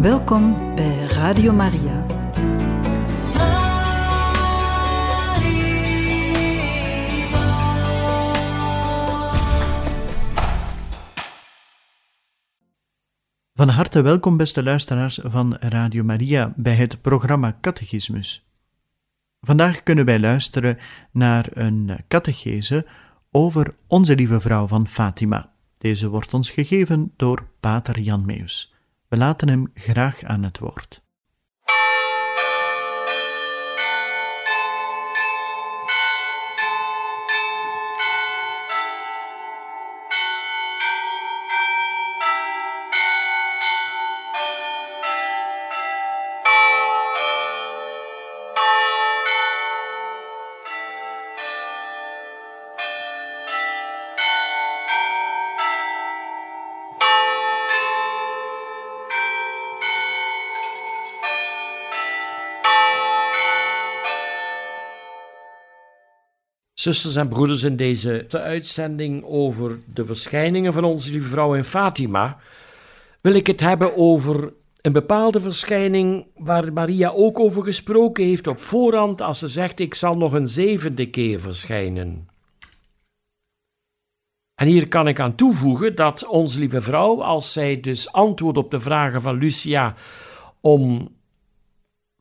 Welkom bij Radio Maria. Van harte welkom, beste luisteraars van Radio Maria, bij het programma Catechismus. Vandaag kunnen wij luisteren naar een catechese over Onze Lieve Vrouw van Fatima. Deze wordt ons gegeven door Pater Jan Meus. We laten hem graag aan het woord. Zusters en broeders, in deze uitzending over de verschijningen van onze lieve vrouw in Fatima wil ik het hebben over een bepaalde verschijning waar Maria ook over gesproken heeft op voorhand als ze zegt ik zal nog een zevende keer verschijnen. En hier kan ik aan toevoegen dat onze lieve vrouw, als zij dus antwoordt op de vragen van Lucia om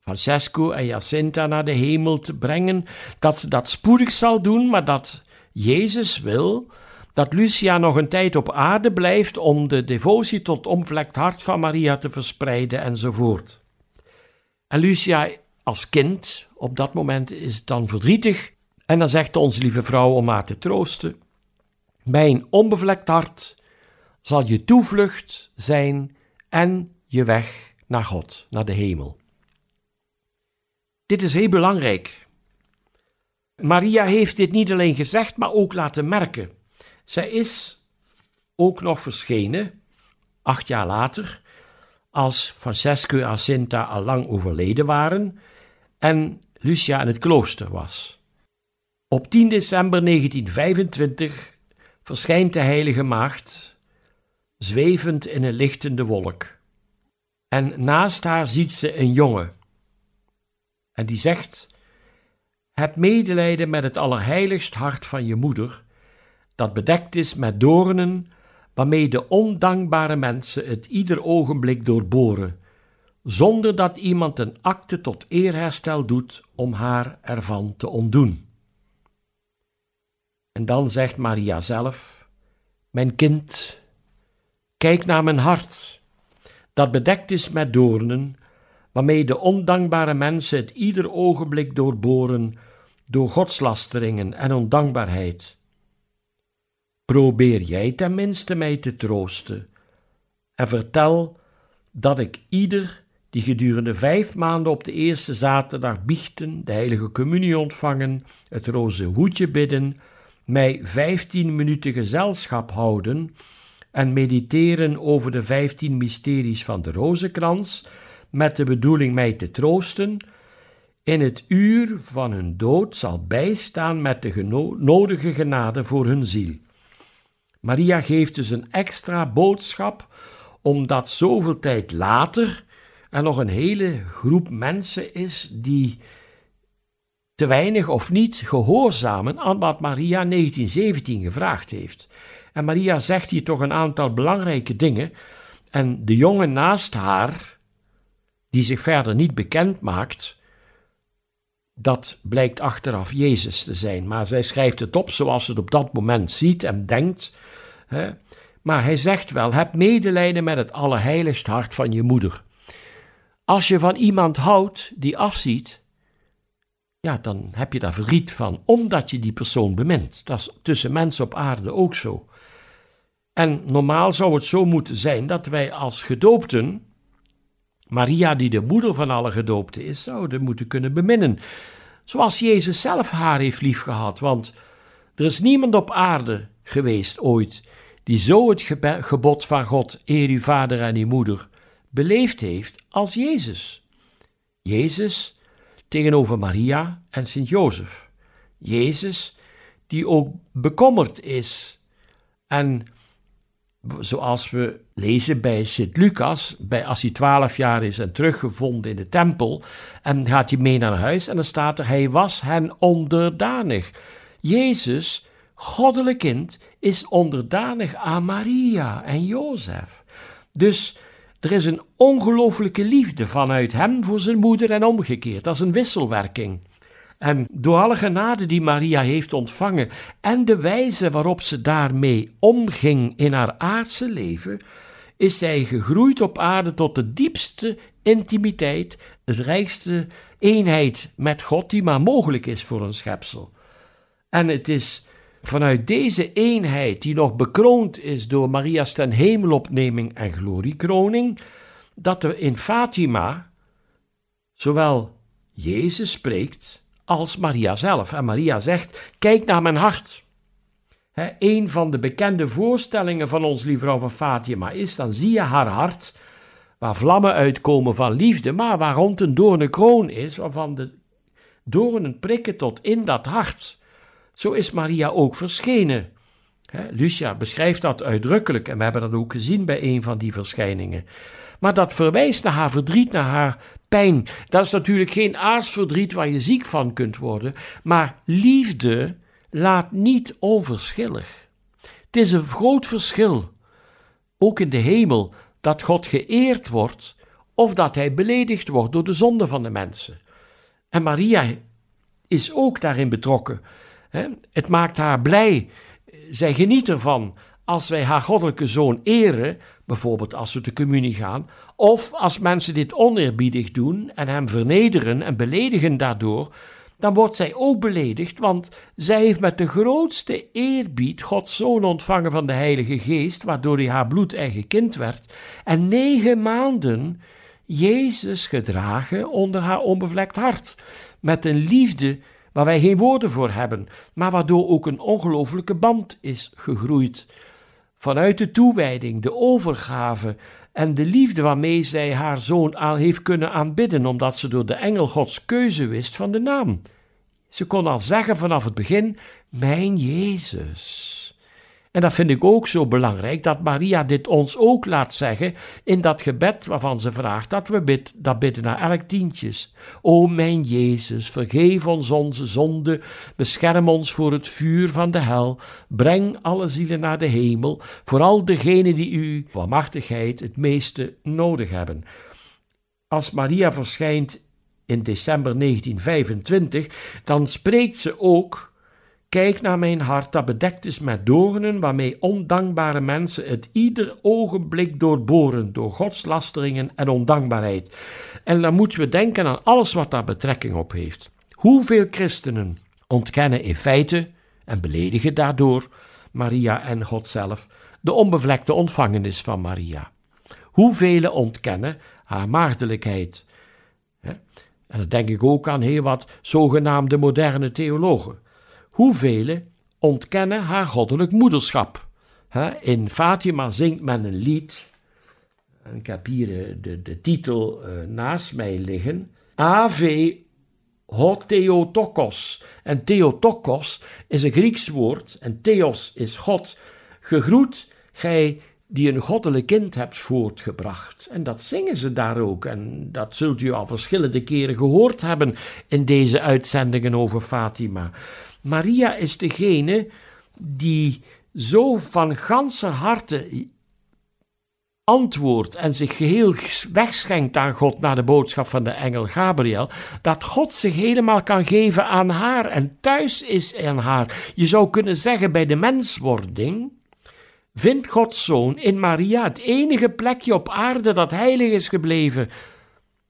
Francesco en Jacinta naar de hemel te brengen, dat ze dat spoedig zal doen, maar dat Jezus wil dat Lucia nog een tijd op aarde blijft om de devotie tot omvlekt hart van Maria te verspreiden enzovoort. En Lucia als kind, op dat moment is het dan verdrietig, en dan zegt onze lieve vrouw om haar te troosten: Mijn onbevlekt hart zal je toevlucht zijn en je weg naar God, naar de hemel. Dit is heel belangrijk. Maria heeft dit niet alleen gezegd, maar ook laten merken. Zij is ook nog verschenen, acht jaar later, als Francesco en Jacinta al lang overleden waren en Lucia in het klooster was. Op 10 december 1925 verschijnt de heilige maagd, zwevend in een lichtende wolk. En naast haar ziet ze een jongen en die zegt: Heb medelijden met het allerheiligst hart van je moeder, dat bedekt is met doornen, waarmee de ondankbare mensen het ieder ogenblik doorboren, zonder dat iemand een akte tot eerherstel doet om haar ervan te ontdoen. En dan zegt Maria zelf: Mijn kind, kijk naar mijn hart, dat bedekt is met doornen, waarmee de ondankbare mensen het ieder ogenblik doorboren door godslasteringen en ondankbaarheid. Probeer jij tenminste mij te troosten en vertel dat ik ieder die gedurende vijf maanden op de eerste zaterdag biechten, de heilige communie ontvangen, het roze hoedje bidden, mij vijftien minuten gezelschap houden en mediteren over de vijftien mysteries van de rozenkrans, met de bedoeling mij te troosten, in het uur van hun dood zal bijstaan met de nodige genade voor hun ziel. Maria geeft dus een extra boodschap, omdat zoveel tijd later er nog een hele groep mensen is die te weinig of niet gehoorzamen aan wat Maria 1917 gevraagd heeft. En Maria zegt hier toch een aantal belangrijke dingen. En de jongen naast haar, die zich verder niet bekend maakt, dat blijkt achteraf Jezus te zijn. Maar zij schrijft het op zoals ze het op dat moment ziet en denkt. Hè. Maar hij zegt wel: heb medelijden met het allerheiligst hart van je moeder. Als je van iemand houdt die afziet, ja, dan heb je daar verdriet van, omdat je die persoon bemint. Dat is tussen mensen op aarde ook zo. En normaal zou het zo moeten zijn dat wij als gedoopten Maria, die de moeder van alle gedoopten is, zouden moeten kunnen beminnen. Zoals Jezus zelf haar heeft liefgehad. Want er is niemand op aarde geweest ooit die zo het gebod van God, eer uw vader en uw moeder, beleefd heeft als Jezus. Jezus tegenover Maria en Sint Jozef. Jezus die ook bekommerd is en zoals we lezen bij Sint Lucas, bij, als hij twaalf jaar is en teruggevonden in de tempel, en gaat hij mee naar huis en dan staat er, hij was hen onderdanig. Jezus, goddelijk kind, is onderdanig aan Maria en Jozef. Dus er is een ongelooflijke liefde vanuit hem voor zijn moeder en omgekeerd. Dat is een wisselwerking. En door alle genade die Maria heeft ontvangen en de wijze waarop ze daarmee omging in haar aardse leven, is zij gegroeid op aarde tot de diepste intimiteit, de rijkste eenheid met God die maar mogelijk is voor een schepsel. En het is vanuit deze eenheid, die nog bekroond is door Maria's ten hemelopneming en gloriekroning, dat er in Fatima zowel Jezus spreekt als Maria zelf. En Maria zegt: Kijk naar mijn hart. He, een van de bekende voorstellingen van ons lieve vrouw van Fatima is: dan zie je haar hart, waar vlammen uitkomen van liefde, maar waar rond een doornen kroon is, waarvan de doornen prikken tot in dat hart. Zo is Maria ook verschenen. Lucia beschrijft dat uitdrukkelijk en we hebben dat ook gezien bij een van die verschijningen. Maar dat verwijst naar haar verdriet, naar haar pijn. Dat is natuurlijk geen aardsverdriet waar je ziek van kunt worden, maar liefde laat niet onverschillig. Het is een groot verschil, ook in de hemel, dat God geëerd wordt of dat hij beledigd wordt door de zonde van de mensen. En Maria is ook daarin betrokken. Het maakt haar blij. Zij geniet ervan als wij haar goddelijke zoon eren, bijvoorbeeld als we de communie gaan, of als mensen dit oneerbiedig doen en hem vernederen en beledigen daardoor, dan wordt zij ook beledigd, want zij heeft met de grootste eerbied Gods zoon ontvangen van de Heilige Geest, waardoor hij haar bloedeigen kind werd, en negen maanden Jezus gedragen onder haar onbevlekt hart, met een liefde waar wij geen woorden voor hebben, maar waardoor ook een ongelooflijke band is gegroeid. Vanuit de toewijding, de overgave en de liefde waarmee zij haar zoon aan heeft kunnen aanbidden, omdat ze door de engel Gods keuze wist van de naam. Ze kon al zeggen vanaf het begin: Mijn Jezus. En dat vind ik ook zo belangrijk, dat Maria dit ons ook laat zeggen in dat gebed waarvan ze vraagt dat we bid, dat bidden naar elk tientjes. O mijn Jezus, vergeef ons onze zonde, bescherm ons voor het vuur van de hel, breng alle zielen naar de hemel, vooral degenen die uw barmhartigheid het meeste nodig hebben. Als Maria verschijnt in december 1925, dan spreekt ze ook Kijk naar mijn hart dat bedekt is met doornen, waarmee ondankbare mensen het ieder ogenblik doorboren door godslasteringen en ondankbaarheid. En dan moeten we denken aan alles wat daar betrekking op heeft. Hoeveel christenen ontkennen in feite en beledigen daardoor Maria en God zelf de onbevlekte ontvangenis van Maria? Hoeveel ontkennen haar maagdelijkheid? En dan denk ik ook aan heel wat zogenaamde moderne theologen Hoeveel ontkennen haar goddelijk moederschap? In Fatima zingt men een lied. Ik heb hier de, de, titel uh, naast mij liggen. Ave ho Theotokos. En Theotokos is een Grieks woord en Theos is God. Gegroet gij die een goddelijk kind hebt voortgebracht. En dat zingen ze daar ook. En dat zult u al verschillende keren gehoord hebben in deze uitzendingen over Fatima. Maria is degene die zo van ganser harte antwoordt en zich geheel wegschenkt aan God na de boodschap van de engel Gabriel, dat God zich helemaal kan geven aan haar en thuis is aan haar. Je zou kunnen zeggen bij de menswording, vindt Gods zoon in Maria het enige plekje op aarde dat heilig is gebleven,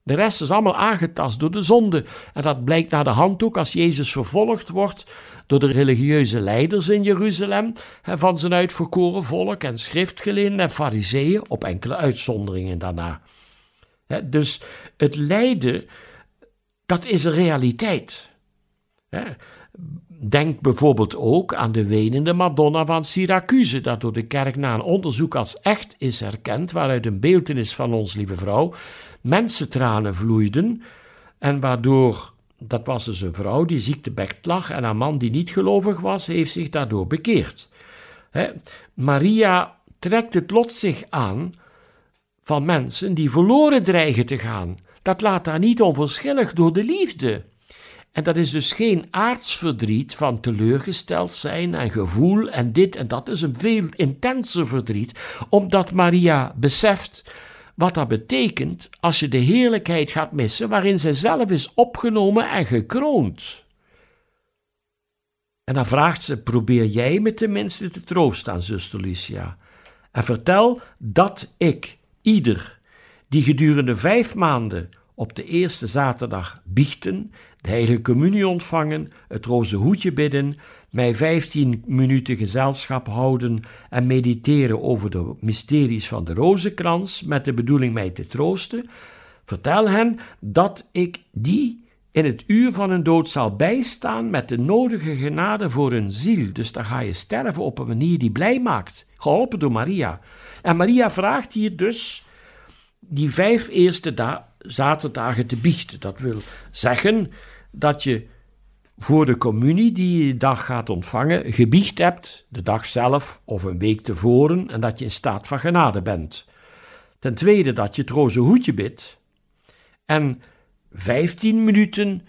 de rest is allemaal aangetast door de zonde. En dat blijkt naar de hand ook als Jezus vervolgd wordt door de religieuze leiders in Jeruzalem van zijn uitverkoren volk en schriftgeleerden en fariseeën, op enkele uitzonderingen daarna. Dus het lijden, dat is een realiteit. Denk bijvoorbeeld ook aan de wenende Madonna van Syracuse, dat door de kerk na een onderzoek als echt is erkend, waaruit een beeltenis van ons lieve vrouw mensentranen vloeiden en waardoor, dat was dus een vrouw die ziektebekt lag en een man die niet gelovig was, heeft zich daardoor bekeerd. Maria trekt het lot zich aan van mensen die verloren dreigen te gaan. Dat laat daar niet onverschillig door de liefde. En dat is dus geen aardsverdriet van teleurgesteld zijn en gevoel en dit en dat. is een veel intenser verdriet, omdat Maria beseft wat dat betekent als je de heerlijkheid gaat missen waarin zij zelf is opgenomen en gekroond. En dan vraagt ze: Probeer jij me tenminste te troosten zuster Lucia. En vertel dat ik, ieder, die gedurende vijf maanden op de eerste zaterdag biechten, de heilige communie ontvangen, het roze hoedje bidden, mij vijftien minuten gezelschap houden en mediteren over de mysteries van de rozenkrans met de bedoeling mij te troosten, vertel hen dat ik die in het uur van hun dood zal bijstaan met de nodige genade voor hun ziel. Dus dan ga je sterven op een manier die blij maakt, geholpen door Maria. En Maria vraagt hier dus die vijf eerste zaterdagen te biechten. Dat wil zeggen dat je voor de communie die je dag gaat ontvangen, gebiecht hebt, de dag zelf of een week tevoren, en dat je in staat van genade bent. Ten tweede dat je het roze hoedje bidt en vijftien minuten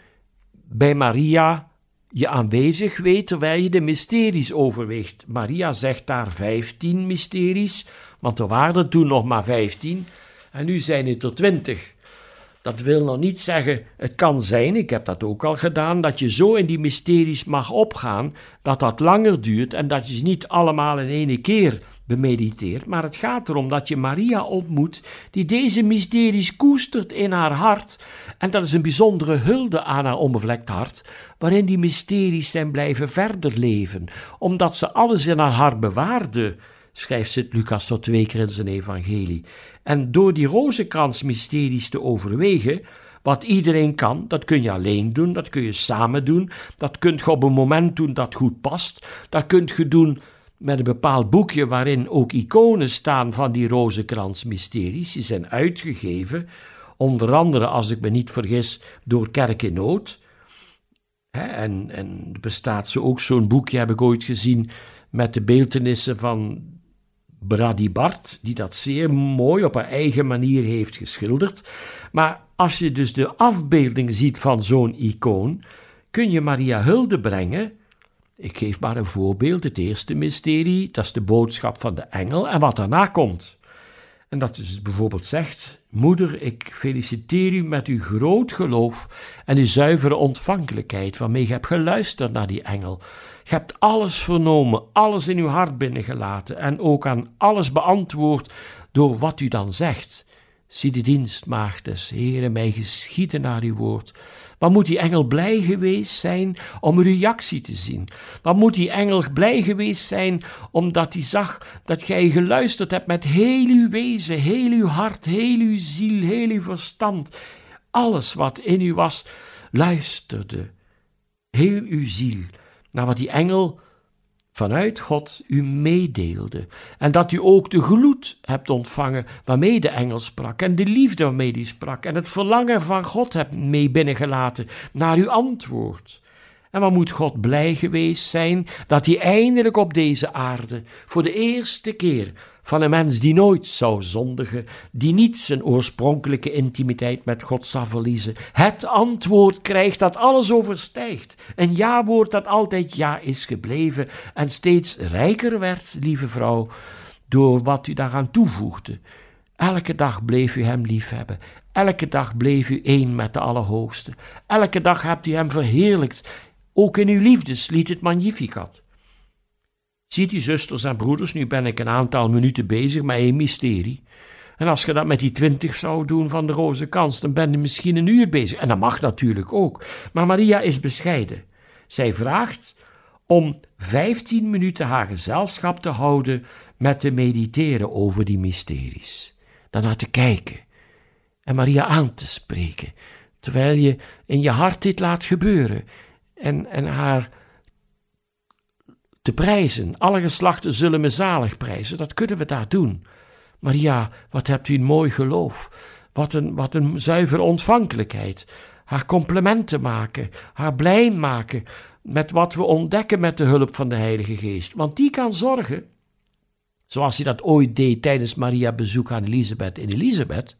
bij Maria je aanwezig weet terwijl je de mysteries overweegt. Maria zegt daar vijftien mysteries, want er waren toen nog maar vijftien en nu zijn het er twintig. Dat wil nog niet zeggen, het kan zijn, ik heb dat ook al gedaan, dat je zo in die mysteries mag opgaan, dat dat langer duurt en dat je ze niet allemaal in één keer bemediteert, maar het gaat erom dat je Maria ontmoet, die deze mysteries koestert in haar hart, en dat is een bijzondere hulde aan haar onbevlekt hart, waarin die mysteries zijn blijven verder leven, omdat ze alles in haar hart bewaarde, schrijft Sint Lucas tot twee keer in zijn evangelie. En door die rozenkransmysteries te overwegen, wat iedereen kan, dat kun je alleen doen, dat kun je samen doen, dat kunt je op een moment doen dat goed past, dat kunt je doen met een bepaald boekje waarin ook iconen staan van die rozenkransmysteries. Die zijn uitgegeven, onder andere, als ik me niet vergis, door Kerk in Nood. en, en bestaat zo ook zo'n boekje, heb ik ooit gezien, met de beeldenissen van Brady Bart, die dat zeer mooi op haar eigen manier heeft geschilderd. Maar als je dus de afbeelding ziet van zo'n icoon, kun je Maria hulde brengen. Ik geef maar een voorbeeld. Het eerste mysterie, dat is de boodschap van de engel en wat daarna komt. En dat dus bijvoorbeeld zegt: Moeder, ik feliciteer u met uw groot geloof en uw zuivere ontvankelijkheid, waarmee je hebt geluisterd naar die engel. Je hebt alles vernomen, alles in uw hart binnengelaten en ook aan alles beantwoord door wat u dan zegt. Zie de dienstmaagd des Heeren mij geschieden naar uw woord. Wat moet die engel blij geweest zijn om uw reactie te zien? Wat moet die engel blij geweest zijn omdat hij zag dat gij geluisterd hebt met heel uw wezen, heel uw hart, heel uw ziel, heel uw verstand. Alles wat in u was, luisterde. Heel uw ziel naar wat die engel vanuit God u meedeelde. En dat u ook de gloed hebt ontvangen waarmee de engel sprak. En de liefde waarmee die sprak. En het verlangen van God hebt mee binnengelaten naar uw antwoord. En wat moet God blij geweest zijn dat hij eindelijk op deze aarde voor de eerste keer van een mens die nooit zou zondigen, die niet zijn oorspronkelijke intimiteit met God zal verliezen, het antwoord krijgt dat alles overstijgt. Een ja-woord dat altijd ja is gebleven en steeds rijker werd, lieve vrouw, door wat u daaraan toevoegde. Elke dag bleef u hem liefhebben. Elke dag bleef u één met de Allerhoogste. Elke dag hebt u hem verheerlijkt, ook in uw liefdeslied het Magnificat. Ziet u, zusters en broeders, nu ben ik een aantal minuten bezig met een mysterie. En als je dat met die twintig zou doen van de roze kans, dan ben je misschien een uur bezig. En dat mag natuurlijk ook. Maar Maria is bescheiden. Zij vraagt om vijftien minuten haar gezelschap te houden met te mediteren over die mysteries. Daarna te kijken en Maria aan te spreken, terwijl je in je hart dit laat gebeuren en, en haar te prijzen. Alle geslachten zullen me zalig prijzen. Dat kunnen we daar doen. Maria, wat hebt u een mooi geloof. Wat een, wat een zuivere ontvankelijkheid. Haar complimenten maken, haar blij maken met wat we ontdekken met de hulp van de Heilige Geest. Want die kan zorgen zoals hij dat ooit deed tijdens Maria bezoek aan Elisabeth in Elisabeth,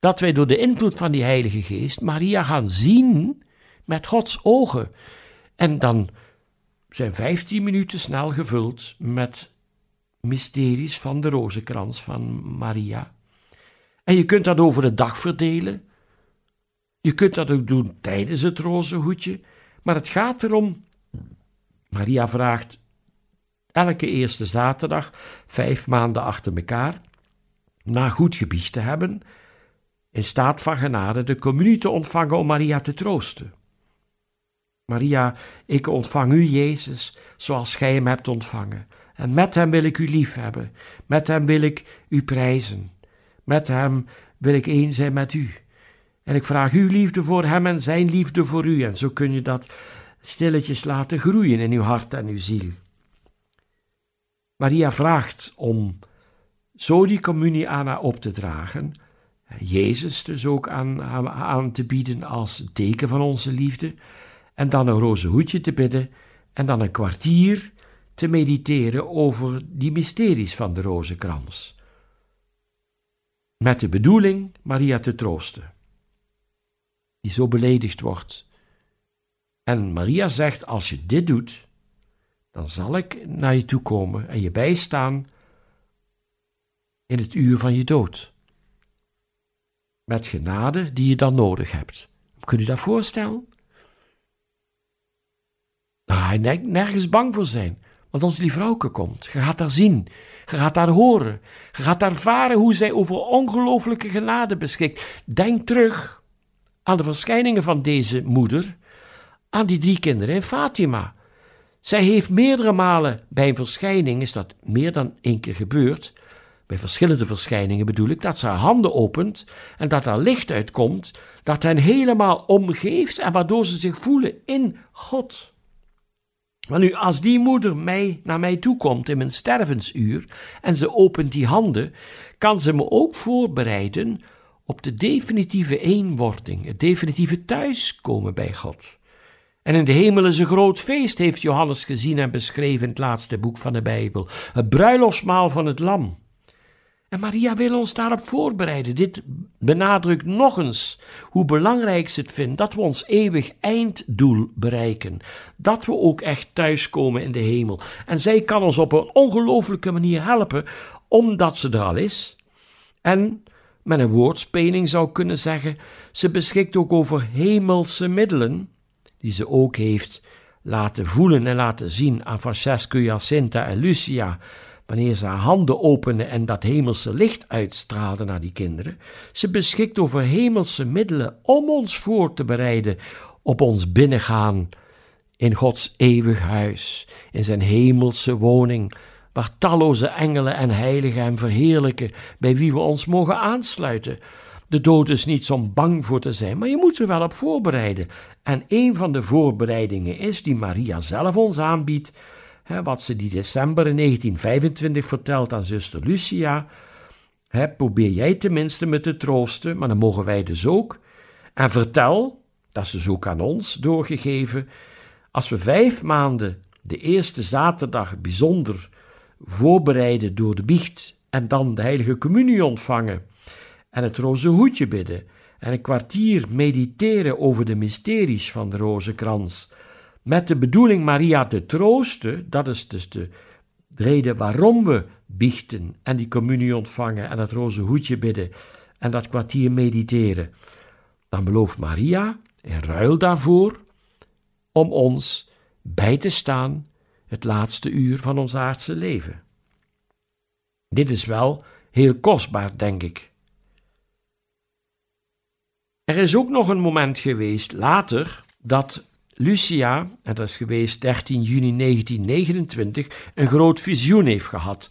dat wij door de invloed van die Heilige Geest Maria gaan zien met Gods ogen. En dan zijn 15 minuten snel gevuld met mysteries van de rozenkrans van Maria. En je kunt dat over de dag verdelen. Je kunt dat ook doen tijdens het rozenhoedje. Maar het gaat erom. Maria vraagt elke eerste zaterdag, vijf maanden achter elkaar, na goed gebiecht te hebben, in staat van genade de communie te ontvangen om Maria te troosten. Maria, ik ontvang u, Jezus, zoals gij hem hebt ontvangen. En met hem wil ik u lief hebben. Met hem wil ik u prijzen. Met hem wil ik één zijn met u. En ik vraag uw liefde voor hem en zijn liefde voor u. En zo kun je dat stilletjes laten groeien in uw hart en uw ziel. Maria vraagt om zo die communie aan haar op te dragen. Jezus dus ook aan, aan te bieden als teken van onze liefde. En dan een roze hoedje te bidden. En dan een kwartier te mediteren over die mysteries van de rozenkrans. Met de bedoeling Maria te troosten, die zo beledigd wordt. En Maria zegt: Als je dit doet, dan zal ik naar je toe komen en je bijstaan in het uur van je dood. Met genade die je dan nodig hebt. Kun je dat voorstellen? Daar ga je nergens bang voor zijn. Want onze lieve komt. Je gaat daar zien. Je gaat daar horen. Je gaat ervaren hoe zij over ongelooflijke genade beschikt. Denk terug aan de verschijningen van deze moeder, aan die drie kinderen in Fatima. Zij heeft meerdere malen bij een verschijning, is dat meer dan één keer gebeurd, bij verschillende verschijningen bedoel ik, dat ze haar handen opent en dat er licht uitkomt, dat hen helemaal omgeeft en waardoor ze zich voelen in God. Maar nu, als die moeder mij, naar mij toe komt in mijn stervensuur en ze opent die handen, kan ze me ook voorbereiden op de definitieve eenwording, het definitieve thuiskomen bij God. En in de hemel is een groot feest, heeft Johannes gezien en beschreven in het laatste boek van de Bijbel, het bruiloftsmaal van het Lam. En Maria wil ons daarop voorbereiden. Dit benadrukt nog eens hoe belangrijk ze het vindt dat we ons eeuwig einddoel bereiken. Dat we ook echt thuiskomen in de hemel. En zij kan ons op een ongelooflijke manier helpen, omdat ze er al is. En met een woordspeling zou kunnen zeggen: ze beschikt ook over hemelse middelen, die ze ook heeft laten voelen en laten zien aan Francesco, Jacinta en Lucia wanneer ze haar handen opende en dat hemelse licht uitstraalde naar die kinderen. Ze beschikt over hemelse middelen om ons voor te bereiden op ons binnengaan in Gods eeuwig huis, in zijn hemelse woning, waar talloze engelen en heiligen hem verheerlijken, bij wie we ons mogen aansluiten. De dood is niets om bang voor te zijn, maar je moet er wel op voorbereiden. En een van de voorbereidingen is die Maria zelf ons aanbiedt, wat ze die december in 1925 vertelt aan zuster Lucia. probeer jij tenminste me te troosten, maar dan mogen wij dus ook. En vertel, dat is dus ook aan ons doorgegeven, als we vijf maanden de eerste zaterdag bijzonder voorbereiden door de biecht en dan de heilige communie ontvangen en het roze hoedje bidden en een kwartier mediteren over de mysteries van de rozenkrans met de bedoeling Maria te troosten, dat is dus de reden waarom we biechten en die communie ontvangen en dat roze hoedje bidden en dat kwartier mediteren, dan belooft Maria in ruil daarvoor om ons bij te staan het laatste uur van ons aardse leven. Dit is wel heel kostbaar, denk ik. Er is ook nog een moment geweest later dat Lucia, en dat is geweest 13 juni 1929, een groot visioen heeft gehad.